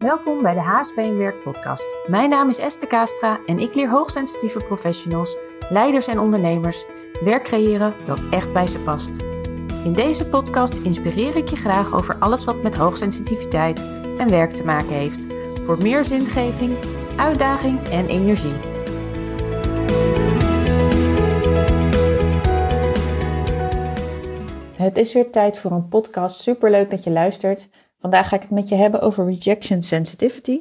Welkom bij de HSP Werk podcast. Mijn naam is Esther Kastra en ik leer hoogsensitieve professionals, leiders en ondernemers werk creëren dat echt bij ze past. In deze podcast inspireer ik je graag over alles wat met hoogsensitiviteit en werk te maken heeft. Voor meer zingeving, uitdaging en energie. Het is weer tijd voor een podcast. Superleuk dat je luistert. Vandaag ga ik het met je hebben over rejection sensitivity.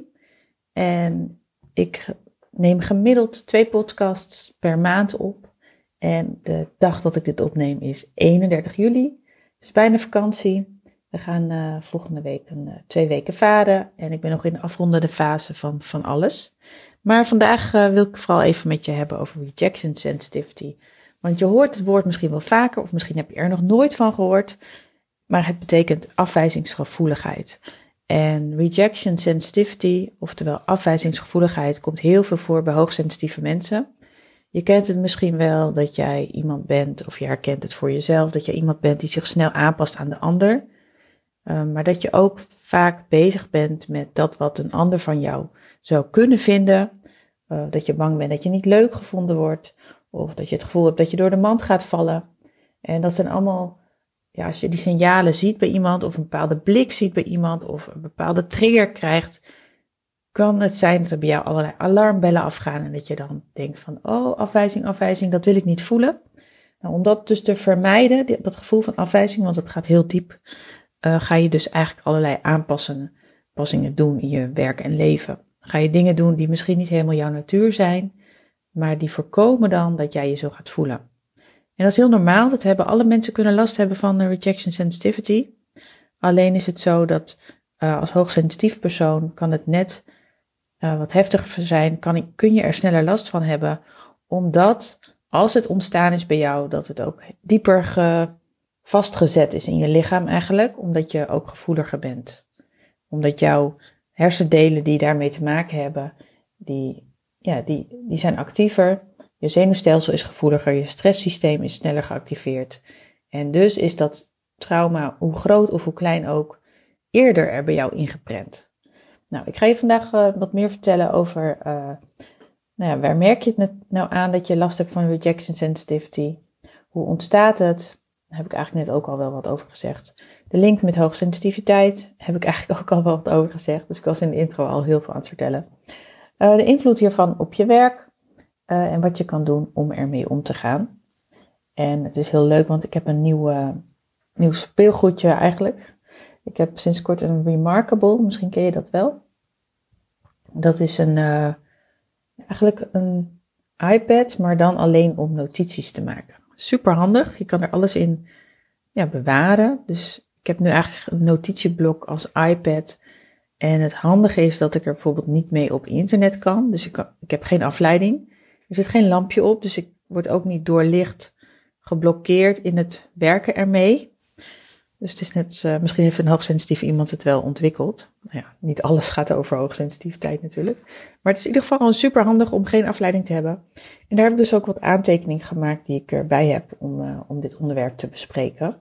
En ik neem gemiddeld twee podcasts per maand op. En de dag dat ik dit opneem is 31 juli. Het is bijna vakantie. We gaan uh, volgende week een, uh, twee weken varen. En ik ben nog in de afrondende fase van, van alles. Maar vandaag uh, wil ik vooral even met je hebben over rejection sensitivity. Want je hoort het woord misschien wel vaker, of misschien heb je er nog nooit van gehoord maar het betekent afwijzingsgevoeligheid. En rejection sensitivity, oftewel afwijzingsgevoeligheid, komt heel veel voor bij hoogsensitieve mensen. Je kent het misschien wel dat jij iemand bent, of je herkent het voor jezelf, dat je iemand bent die zich snel aanpast aan de ander. Um, maar dat je ook vaak bezig bent met dat wat een ander van jou zou kunnen vinden. Uh, dat je bang bent dat je niet leuk gevonden wordt, of dat je het gevoel hebt dat je door de mand gaat vallen. En dat zijn allemaal ja, als je die signalen ziet bij iemand, of een bepaalde blik ziet bij iemand, of een bepaalde trigger krijgt, kan het zijn dat er bij jou allerlei alarmbellen afgaan en dat je dan denkt van, oh, afwijzing, afwijzing, dat wil ik niet voelen. Nou, om dat dus te vermijden, dat gevoel van afwijzing, want het gaat heel diep, uh, ga je dus eigenlijk allerlei aanpassingen doen in je werk en leven. Ga je dingen doen die misschien niet helemaal jouw natuur zijn, maar die voorkomen dan dat jij je zo gaat voelen. En dat is heel normaal. Dat hebben alle mensen kunnen last hebben van rejection sensitivity. Alleen is het zo dat uh, als hoogsensitief persoon kan het net uh, wat heftiger zijn. Kan, kun je er sneller last van hebben. Omdat als het ontstaan is bij jou, dat het ook dieper ge, vastgezet is in je lichaam eigenlijk. Omdat je ook gevoeliger bent. Omdat jouw hersendelen die daarmee te maken hebben, die, ja, die, die zijn actiever. Je zenuwstelsel is gevoeliger, je stresssysteem is sneller geactiveerd. En dus is dat trauma, hoe groot of hoe klein ook, eerder er bij jou ingeprent. Nou, ik ga je vandaag uh, wat meer vertellen over, uh, nou ja, waar merk je het nou aan dat je last hebt van rejection sensitivity? Hoe ontstaat het? Daar heb ik eigenlijk net ook al wel wat over gezegd. De link met hoogsensitiviteit heb ik eigenlijk ook al wel wat over gezegd. Dus ik was in de intro al heel veel aan het vertellen. Uh, de invloed hiervan op je werk, uh, en wat je kan doen om ermee om te gaan. En het is heel leuk, want ik heb een nieuw, nieuw speelgoedje eigenlijk. Ik heb sinds kort een Remarkable, misschien ken je dat wel. Dat is een, uh, eigenlijk een iPad, maar dan alleen om notities te maken. Super handig, je kan er alles in ja, bewaren. Dus ik heb nu eigenlijk een notitieblok als iPad. En het handige is dat ik er bijvoorbeeld niet mee op internet kan. Dus ik, ik heb geen afleiding. Er zit geen lampje op, dus ik word ook niet door licht geblokkeerd in het werken ermee. Dus het is net, uh, misschien heeft een hoogsensitief iemand het wel ontwikkeld. Nou ja, niet alles gaat over hoogsensitiviteit natuurlijk. Maar het is in ieder geval gewoon super handig om geen afleiding te hebben. En daar heb ik dus ook wat aantekeningen gemaakt die ik erbij heb om, uh, om dit onderwerp te bespreken.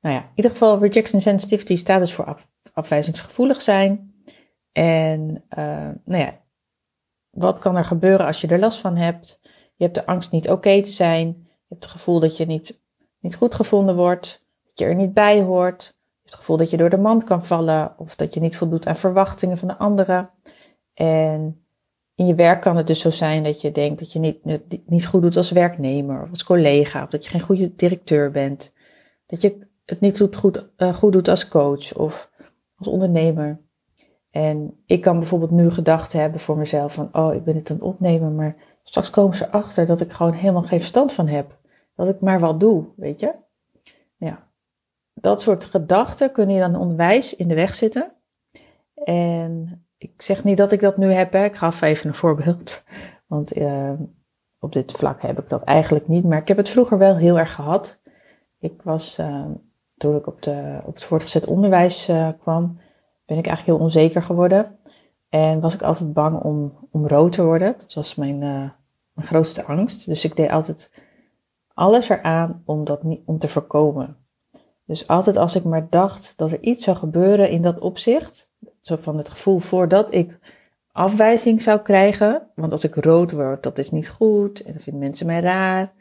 Nou ja, in ieder geval rejection sensitivity staat dus voor af, afwijzingsgevoelig zijn. En uh, nou ja, wat kan er gebeuren als je er last van hebt? Je hebt de angst niet oké te zijn. Je hebt het gevoel dat je niet, niet goed gevonden wordt. Dat je er niet bij hoort. Je hebt het gevoel dat je door de mand kan vallen. Of dat je niet voldoet aan verwachtingen van de anderen. En in je werk kan het dus zo zijn dat je denkt dat je niet, niet goed doet als werknemer of als collega. Of dat je geen goede directeur bent. Dat je het niet goed, goed, uh, goed doet als coach of als ondernemer. En ik kan bijvoorbeeld nu gedachten hebben voor mezelf van, oh, ik ben het aan het opnemen, maar straks komen ze erachter dat ik gewoon helemaal geen verstand van heb. Dat ik maar wat doe, weet je? Ja. Dat soort gedachten kunnen je dan onwijs in de weg zitten. En ik zeg niet dat ik dat nu heb, hè. ik gaf even een voorbeeld. Want uh, op dit vlak heb ik dat eigenlijk niet, maar ik heb het vroeger wel heel erg gehad. Ik was, uh, toen ik op, de, op het voortgezet onderwijs uh, kwam, ben ik eigenlijk heel onzeker geworden. En was ik altijd bang om, om rood te worden. Dat was mijn, uh, mijn grootste angst. Dus ik deed altijd alles eraan om dat niet, om te voorkomen. Dus altijd als ik maar dacht dat er iets zou gebeuren in dat opzicht, zo van het gevoel voordat ik afwijzing zou krijgen. Want als ik rood word, dat is niet goed. En dan vinden mensen mij raar.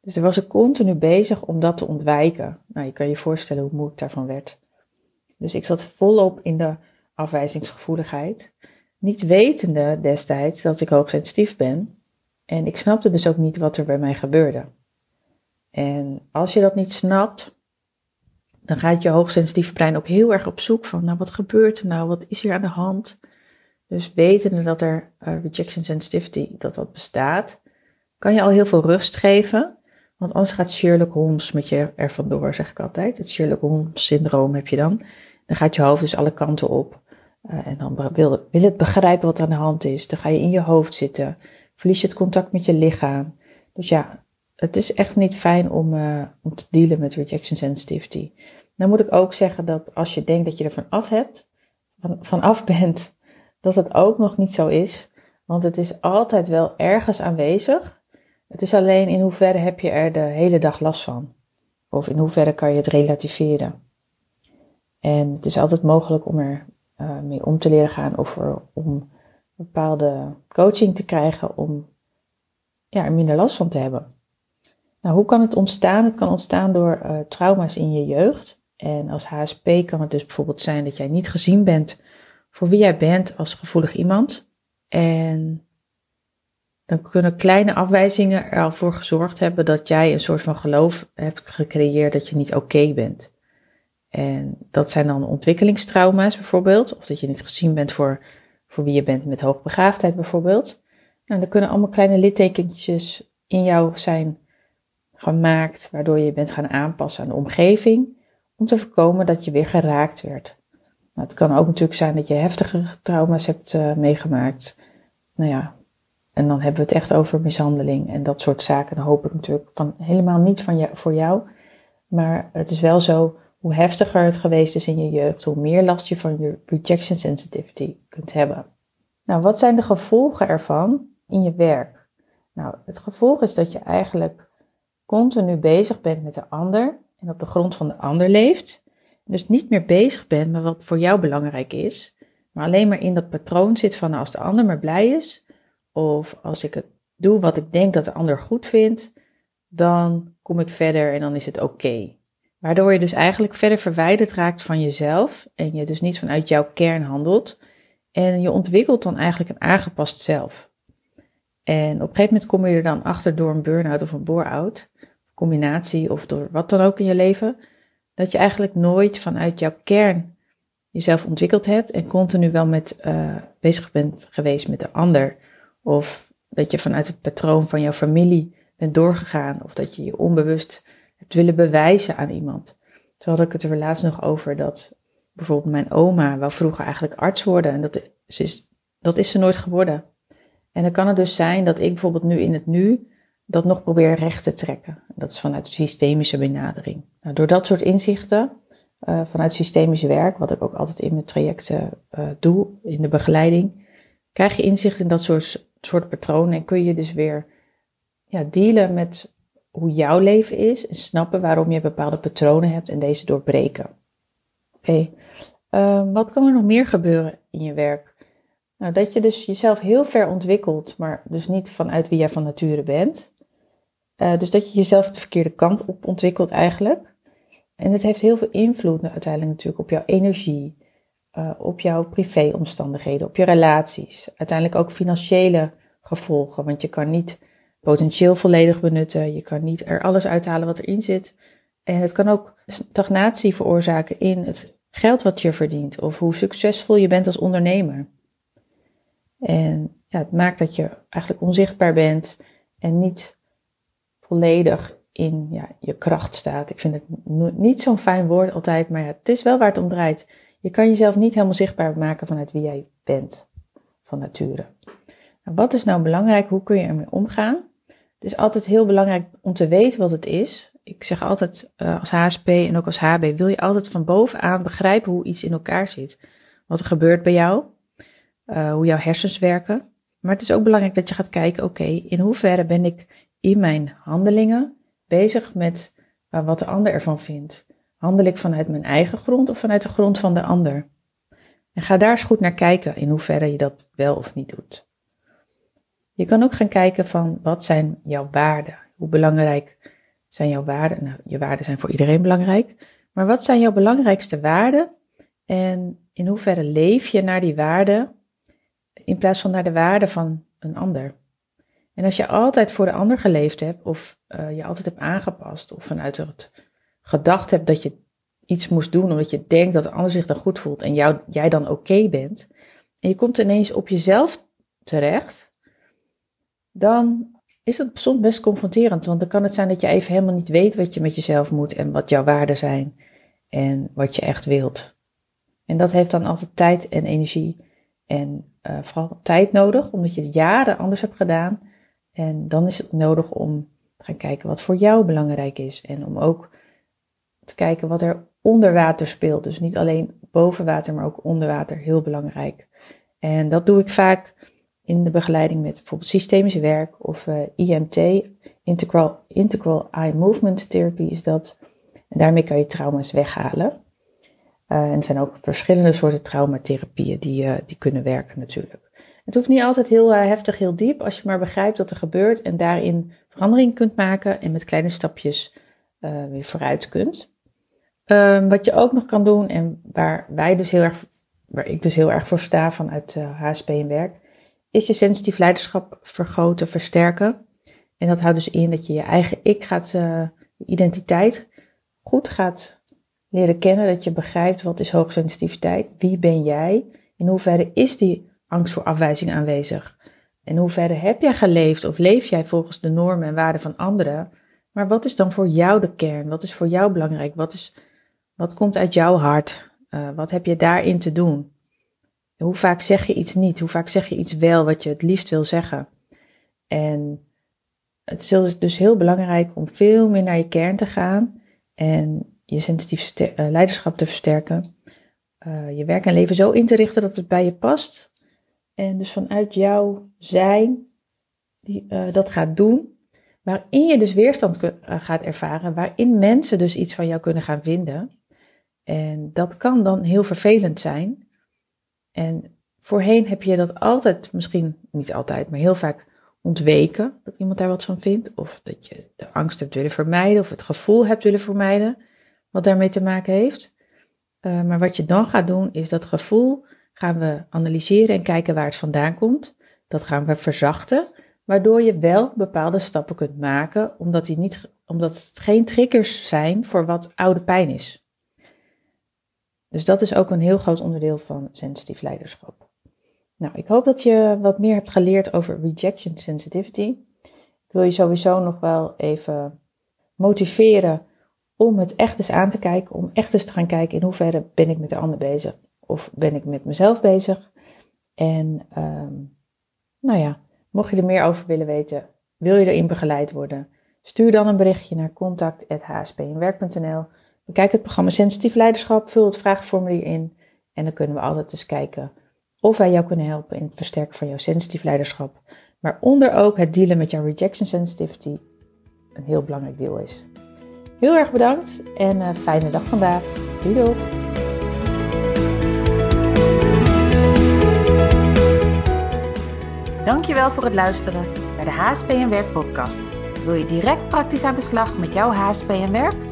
Dus er was ik continu bezig om dat te ontwijken. Nou, je kan je voorstellen hoe moe ik daarvan werd. Dus ik zat volop in de afwijzingsgevoeligheid. Niet wetende destijds dat ik hoogsensitief ben. En ik snapte dus ook niet wat er bij mij gebeurde. En als je dat niet snapt, dan gaat je hoogsensitieve brein ook heel erg op zoek van, nou wat gebeurt er nou, wat is hier aan de hand? Dus wetende dat er uh, rejection sensitivity, dat dat bestaat, kan je al heel veel rust geven. Want anders gaat Sherlock Holmes met je er vandoor, zeg ik altijd. Het Sherlock Holmes syndroom heb je dan. Dan gaat je hoofd dus alle kanten op. Uh, en dan wil, wil het begrijpen wat aan de hand is. Dan ga je in je hoofd zitten. Verlies je het contact met je lichaam. Dus ja, het is echt niet fijn om, uh, om te dealen met rejection sensitivity. Dan moet ik ook zeggen dat als je denkt dat je er van af hebt, van, van af bent, dat het ook nog niet zo is. Want het is altijd wel ergens aanwezig. Het is alleen in hoeverre heb je er de hele dag last van. Of in hoeverre kan je het relativeren. En het is altijd mogelijk om er uh, mee om te leren gaan of er, om bepaalde coaching te krijgen om ja, er minder last van te hebben. Nou, hoe kan het ontstaan? Het kan ontstaan door uh, trauma's in je jeugd. En als HSP kan het dus bijvoorbeeld zijn dat jij niet gezien bent voor wie jij bent als gevoelig iemand. En dan kunnen kleine afwijzingen er al voor gezorgd hebben dat jij een soort van geloof hebt gecreëerd dat je niet oké bent. En dat zijn dan ontwikkelingstrauma's bijvoorbeeld, of dat je niet gezien bent voor, voor wie je bent met hoogbegaafdheid bijvoorbeeld. Nou, er kunnen allemaal kleine littekentjes in jou zijn gemaakt, waardoor je bent gaan aanpassen aan de omgeving, om te voorkomen dat je weer geraakt werd. Nou, het kan ook natuurlijk zijn dat je heftige trauma's hebt uh, meegemaakt. Nou ja, en dan hebben we het echt over mishandeling en dat soort zaken. Dan hoop ik natuurlijk van, helemaal niet van je, voor jou. Maar het is wel zo, hoe heftiger het geweest is in je jeugd, hoe meer last je van je rejection sensitivity kunt hebben. Nou, wat zijn de gevolgen ervan in je werk? Nou, het gevolg is dat je eigenlijk continu bezig bent met de ander en op de grond van de ander leeft. Dus niet meer bezig bent met wat voor jou belangrijk is, maar alleen maar in dat patroon zit van als de ander maar blij is, of als ik het doe wat ik denk dat de ander goed vindt, dan kom ik verder en dan is het oké. Waardoor je dus eigenlijk verder verwijderd raakt van jezelf en je dus niet vanuit jouw kern handelt. En je ontwikkelt dan eigenlijk een aangepast zelf. En op een gegeven moment kom je er dan achter door een burn-out of een bore-out, combinatie of door wat dan ook in je leven, dat je eigenlijk nooit vanuit jouw kern jezelf ontwikkeld hebt en continu wel met uh, bezig bent geweest met de ander. Of dat je vanuit het patroon van jouw familie bent doorgegaan. Of dat je je onbewust hebt willen bewijzen aan iemand. Zo had ik het er laatst nog over dat bijvoorbeeld mijn oma wel vroeger eigenlijk arts worden. En dat is, dat is ze nooit geworden. En dan kan het dus zijn dat ik bijvoorbeeld nu in het nu dat nog probeer recht te trekken. Dat is vanuit de systemische benadering. Nou, door dat soort inzichten, uh, vanuit systemisch werk, wat ik ook altijd in mijn trajecten uh, doe, in de begeleiding, krijg je inzicht in dat soort, soort patronen en kun je dus weer ja, dealen met hoe jouw leven is en snappen waarom je bepaalde patronen hebt en deze doorbreken. Oké, uh, wat kan er nog meer gebeuren in je werk? Nou, dat je dus jezelf heel ver ontwikkelt, maar dus niet vanuit wie jij van nature bent. Uh, dus dat je jezelf de verkeerde kant op ontwikkelt eigenlijk. En het heeft heel veel invloed uiteindelijk natuurlijk op jouw energie, uh, op jouw privéomstandigheden, op je relaties. Uiteindelijk ook financiële gevolgen, want je kan niet potentieel volledig benutten. Je kan niet er alles uithalen wat erin zit. En het kan ook stagnatie veroorzaken in het geld wat je verdient of hoe succesvol je bent als ondernemer. En ja, het maakt dat je eigenlijk onzichtbaar bent en niet volledig in ja, je kracht staat. Ik vind het niet zo'n fijn woord altijd, maar ja, het is wel waar het om draait. Je kan jezelf niet helemaal zichtbaar maken vanuit wie jij bent van nature. Nou, wat is nou belangrijk? Hoe kun je ermee omgaan? Het is altijd heel belangrijk om te weten wat het is. Ik zeg altijd uh, als HSP en ook als HB wil je altijd van bovenaan begrijpen hoe iets in elkaar zit. Wat er gebeurt bij jou, uh, hoe jouw hersens werken. Maar het is ook belangrijk dat je gaat kijken, oké, in hoeverre ben ik in mijn handelingen bezig met uh, wat de ander ervan vindt? Handel ik vanuit mijn eigen grond of vanuit de grond van de ander? En ga daar eens goed naar kijken in hoeverre je dat wel of niet doet. Je kan ook gaan kijken van wat zijn jouw waarden? Hoe belangrijk zijn jouw waarden? Nou, je waarden zijn voor iedereen belangrijk. Maar wat zijn jouw belangrijkste waarden? En in hoeverre leef je naar die waarden in plaats van naar de waarden van een ander? En als je altijd voor de ander geleefd hebt, of uh, je altijd hebt aangepast, of vanuit het gedacht hebt dat je iets moest doen omdat je denkt dat de ander zich dan goed voelt en jou, jij dan oké bent, en je komt ineens op jezelf terecht, dan is dat soms best confronterend. Want dan kan het zijn dat je even helemaal niet weet wat je met jezelf moet en wat jouw waarden zijn en wat je echt wilt. En dat heeft dan altijd tijd en energie en uh, vooral tijd nodig, omdat je jaren anders hebt gedaan. En dan is het nodig om te gaan kijken wat voor jou belangrijk is. En om ook te kijken wat er onder water speelt. Dus niet alleen boven water, maar ook onder water. Heel belangrijk. En dat doe ik vaak in de begeleiding met bijvoorbeeld systemisch werk of eh, IMT, Integral, Integral Eye Movement Therapy is dat. En daarmee kan je trauma's weghalen. Uh, en er zijn ook verschillende soorten traumatherapieën die, uh, die kunnen werken natuurlijk. Het hoeft niet altijd heel heftig, heel diep, als je maar begrijpt wat er gebeurt en daarin verandering kunt maken en met kleine stapjes weer vooruit kunt. Um, wat je ook nog kan doen en waar wij dus heel erg, waar ik dus heel erg voor sta vanuit HSP en werk, is je sensitief leiderschap vergroten, versterken. En dat houdt dus in dat je je eigen ik gaat, je identiteit goed gaat leren kennen. Dat je begrijpt wat is hoogsensitiviteit, wie ben jij, in hoeverre is die angst voor afwijzing aanwezig. In hoeverre heb jij geleefd of leef jij volgens de normen en waarden van anderen. Maar wat is dan voor jou de kern? Wat is voor jou belangrijk? Wat, is, wat komt uit jouw hart? Uh, wat heb je daarin te doen? Hoe vaak zeg je iets niet? Hoe vaak zeg je iets wel wat je het liefst wil zeggen? En het is dus, dus heel belangrijk om veel meer naar je kern te gaan en je sensitief eh, leiderschap te versterken. Uh, je werk en leven zo in te richten dat het bij je past. En dus vanuit jouw zijn die, dat gaat doen. Waarin je dus weerstand gaat ervaren. Waarin mensen dus iets van jou kunnen gaan vinden. En dat kan dan heel vervelend zijn. En voorheen heb je dat altijd, misschien niet altijd, maar heel vaak ontweken. Dat iemand daar wat van vindt. Of dat je de angst hebt willen vermijden. Of het gevoel hebt willen vermijden. Wat daarmee te maken heeft. Uh, maar wat je dan gaat doen, is dat gevoel gaan we analyseren en kijken waar het vandaan komt. Dat gaan we verzachten. Waardoor je wel bepaalde stappen kunt maken. Omdat, die niet, omdat het geen triggers zijn voor wat oude pijn is. Dus dat is ook een heel groot onderdeel van sensitief leiderschap. Nou, ik hoop dat je wat meer hebt geleerd over rejection sensitivity. Ik wil je sowieso nog wel even motiveren om het echt eens aan te kijken, om echt eens te gaan kijken in hoeverre ben ik met de ander bezig of ben ik met mezelf bezig. En um, nou ja, mocht je er meer over willen weten, wil je erin begeleid worden, stuur dan een berichtje naar contact.hspnwerk.nl Bekijk het programma Sensitief Leiderschap, vul het vraagformulier in en dan kunnen we altijd eens kijken of wij jou kunnen helpen in het versterken van jouw sensitief leiderschap. Maar onder ook het dealen met jouw rejection sensitivity een heel belangrijk deel is. Heel erg bedankt en een fijne dag vandaag. Doei doeg! Dankjewel voor het luisteren naar de HSP en Werk podcast. Wil je direct praktisch aan de slag met jouw HSP en Werk?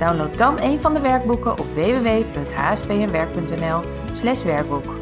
Download dan een van de werkboeken op www.hspnwerk.nl/werkboek.